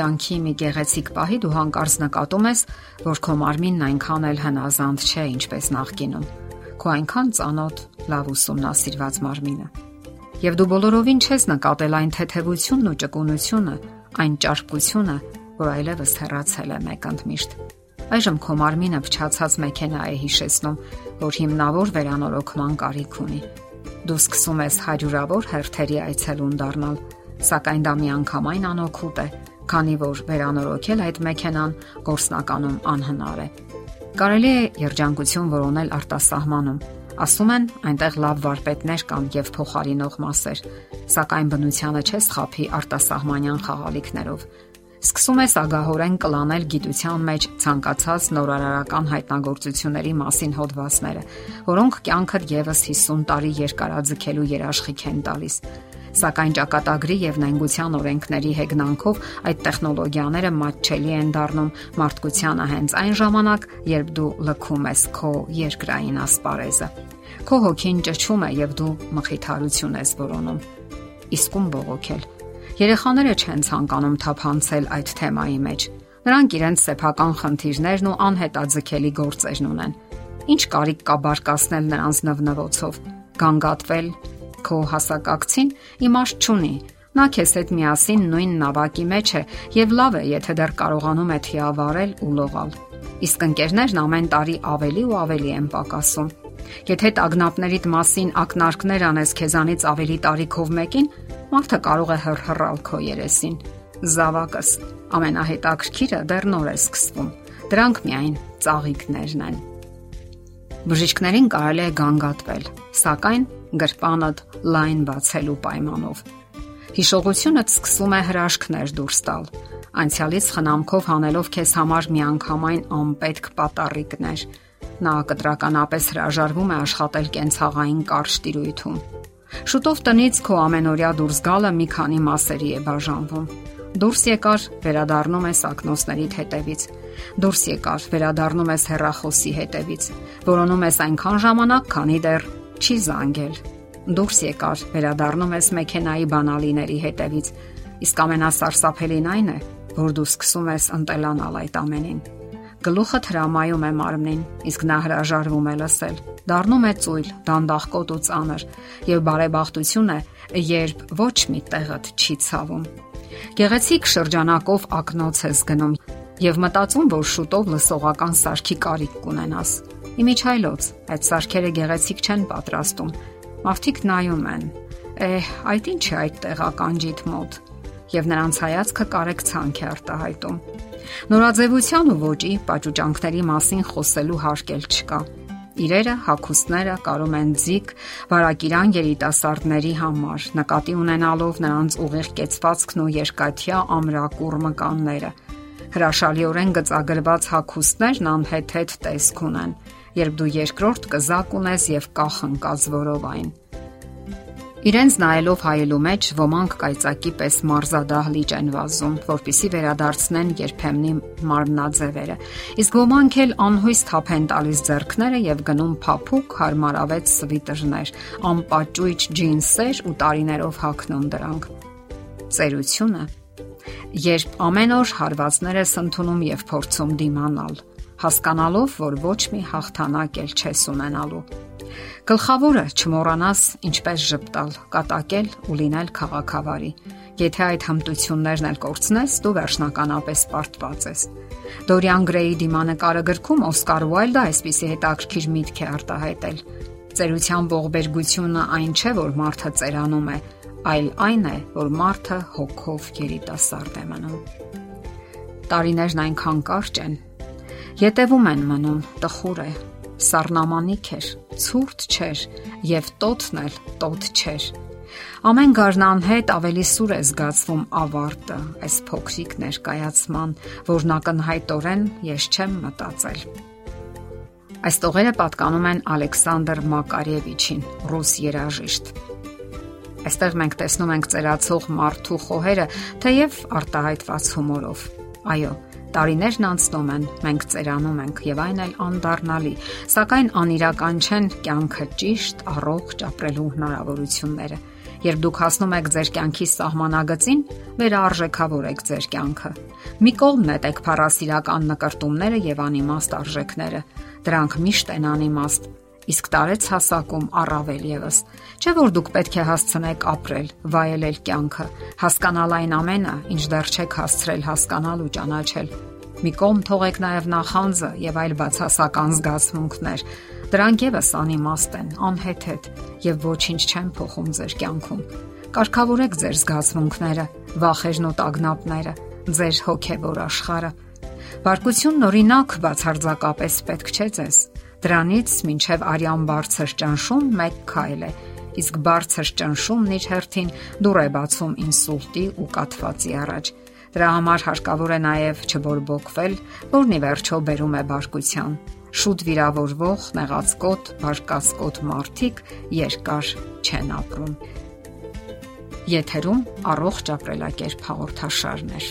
կյանքի մի գեղեցիկ պահի դու հանկարծ նկատում ես, որ քո մարմինն այնքան էլ հնազանդ չէ, ինչպես նախկինում։ Քո այնքան ծանոթ, լավ ուսումնասիրված մարմինը։ Եվ դու բոլորովին չես նկատել այն թեթևությունն ու ճկունությունը, այն ճարպկությունը, որ այլևս հեռացել է մեկ ընդմիշտ։ Այժմ քո մարմինը փչացած մեքենա է հիշեցնում, որ հիմնավոր վերանորոգման կարիք ունի։ Դու սկսում ես հաջուրավոր հերթերի այցելուն դառնալ Սակայն դա միանգամայն անօգուտ է, քանի որ վերանորոգել այդ մեքենան գործնականում անհնար է։ Կարելի է երջանկություն որոնել արտասահմանում։ Ասում են, այնտեղ լավ վարպետներ կան եւ փոխարինող մասեր, սակայն բնությանը չես խափի արտասահմանյան խաղալիքներով։ Սկսում ես ագահորեն կլանել գիտության մեջ ցանկացած նորարարական հայտնագործությունների մասին հոդվածները, որոնք կյանքդ եւս 50 տարի երկարաձգելու երաշխիք են տալիս Սակայն ճակատագրի եւ նենգության օրենքների հեգնանքով այդ տեխնոլոգիաները մատչելի են դառնում մարդկությանը հենց այն ժամանակ, երբ դու լքում ես քո երկրային ասպարեզը։ Քո հոգին ճճում է եւ դու մխիթարություն ես որոնում։ Իսկում բողոքել։ Երեխաները չեն ցանկանում թափանցել այդ թեմայի մեջ։ Նրանք իրենց սեփական խնդիրներն ու անհետաձգելի գործերն ունեն։ Ինչ կարիք կա բարկացնել նրանց նվնվոցով, գանգատվել, Քո հասակակցին իմաստ չունի։ Նա քեզ հետ միասին նույն նավակի մեջ է եւ լավ է, եթե դեռ կարողանում է թիավարել ու լողալ։ Իսկ ընկերներն ամեն տարի ավելի ու ավելի են պակասում։ Եթե տագնապներիդ մասին ակնարկներ անես քեզանից ավելի տարիքով մեկին, մարդը կարող է հրհռալ քո երեսին։ Զավակս, ամենահետաքրքիրը դեռ նոր է սկսվում։ Դրանք միայն ծաղիկներն են։ Բժիշկներին կարելի է գանգատվել, սակայն գրպանդ լայն բացելու պայմանով։ Հիշողությունդ սկսում է հրաշքներ դուրս տալ, անցյալից խնամքով հանելով քեզ համար միանգամայն անպետք պատառիկներ։ Նա կտրականապես հրաժարվում է աշխատել կենցաղային կարճ տիրույթում։ Շուտով տնից քո ամենօրյա դուրս գալը մի քանի մասերի է բաժանվում։ Դուրս եկար, վերադառնում ես ակնոցներիդ հետևից։ Դուրս եկար, վերադառնում ես հերախոսի հետևից։ Որոնում ես այնքան ժամանակ, քանի դեռ չի զանգել։ Դուրս եկար, վերադառնում ես մեքենայի բանալիների հետևից։ Իսկ ամենասարսափելին այն է, որ դու սկսում ես ընտելանալ այդ ամենին։ Գլուխը հրամայում է մարմնին, իսկ նա հրաժարվում է լսել։ Դառնում է ծույլ, դանդաղկոտ ու ծանր, եւ բարեբախտություն է, երբ ոչ մի տեղդ չի ցավում։ Գեղեցիկ շրջանակով ակնոց ես գնում եւ մտածում, որ շուտով լսողական սարքի կարիք կունենաս։ Իմիջայլոց, այդ սարքերը գեղեցիկ չեն պատրաստում։ Մարդիկ նայում են. «Է, այդ ինչ է այդ տեղականջիտ մոտ» եւ նրանց հայացքը կարեկցանք է արտահայտում։ Նորաձևության ու ոճի պաճուճանքների մասին խոսելու հարկ էլ չկա։ Իրերը, հակոստները կարում են ձիգ վարակիրան երիտասարդների համար, նկատի ունենալով նրանց ուղիղ կեցվածքն ու երկաթյա ամրակուր մկանները։ Հրաշալիորեն գծագրված հակոստներն անհեթեթ տեսք ունեն երբ դու երկրորդ կզակ ունես եւ կախնկած որովայն։ Իրենց նայելով հայելու մեջ ոմանք կայծակի պես մարզադահլիճ են վազում, որpիսի վերադարձնեն երբեմնի մարմնաձևերը։ Իսկ ոմանք էլ անհույս թափ են տալիս ձեռքները եւ գնում փափուկ հարմարավետ սվիտերներ, անպաճույճ ջինսեր ու տարիներով հագնում դրանք։ Ծերությունը. Երբ ամեն օր հարվածներ ես ընդունում եւ փորձում դիմանալ, հասկանալով, որ ոչ մի հաղթանակ էլ չես ունենալու։ Գլխավորը չմոռանաս ինչպես ճպտալ, կատակել ու լինել քաղաքավարի։ Եթե այդ հմտություններն էլ կորցնես, դու վերջնականապես պարտված ես։ Դորիան Գրեյի դիմանկարը գրքում Օսկար Ուայլդը այսպիսի հետաքրքիր միտք է արտահայտել։ Ծերության ողբերգությունը այն չէ, որ մարդը ծերանում է, այլ այն է, որ մարդը հոգով երիտասարդ է մնում։ Տարիներն այնքան կարճ են, Ետևում են մնում, տխուր է, սառնամանիք էր, ցուրտ չէր եւ տոտն էլ տոտ չէր։ Ամեն գարնան հետ ավելի սուր է զգացվում ավարտը, այս փոքրիկ ներկայացման, որն ակնհայտորեն ես չեմ մտածել։ Այս տողերը պատկանում են Ալեքսանդր Մակարևիչին, ռուս երաժիշտ։ Այստեղ մենք տեսնում ենք ծերացող մարդու խոհերը, թեև արտահայտված հումորով։ Այո, Տարիներն անցնում են, մենք ծերանում ենք եւ այն էլ անդառնալի, սակայն անիրական չեն կյանքը ճիշտ, առողջ ապրելու հնարավորությունները։ Երբ դուք հասնում եք ձեր կյանքի սահմանագծին, վերարժեքավորեք ձեր կյանքը։ Մի կողմ նետեք փառասիրական նկարտումները եւ անիմաստ արժեքները։ Դրանք միշտ են անիմաստ, իսկ տարեց հասակում առավել եւս։ Չէ որ դուք պետք է հասցնեք ապրել, վայելել կյանքը, հասկանալ այն ամենը, ինչ դեռ չեք հասցրել հասկանալ ու ճանաչել։ Մի կողմ թողեք նաև նախանձը եւ այլ բացասական զգացմունքներ, Դրանք եւս անիմաստ են, անհեթեթ եւ ոչինչ չեն փոխում ձեր կյանքում։ Կարգավորեք ձեր զգացմունքները, վախերն ու տագնապները, ձեր հոգեվոր աշխարհը։ Բարկությունն օրինակ բացարձակապես պետք չէ ձեզ։ Դրանից մինչև արյան բարձր ճնշում մեկ քայլ է, իսկ բարձր ճնշումն իր հերթին դուր է բացում ինսուլտի ու կաթվածի առաջ։ Դրա համար հարկավոր է նաև չբորբոքվել, որն ի վերջո բերում է բարկության շուտ վիրավորվող, նեղացկոտ, բարկասկոտ մարդիկ երկար չեն ապրում։ Եթերում առողջ ապրելակերպ հաղորդաշարներ։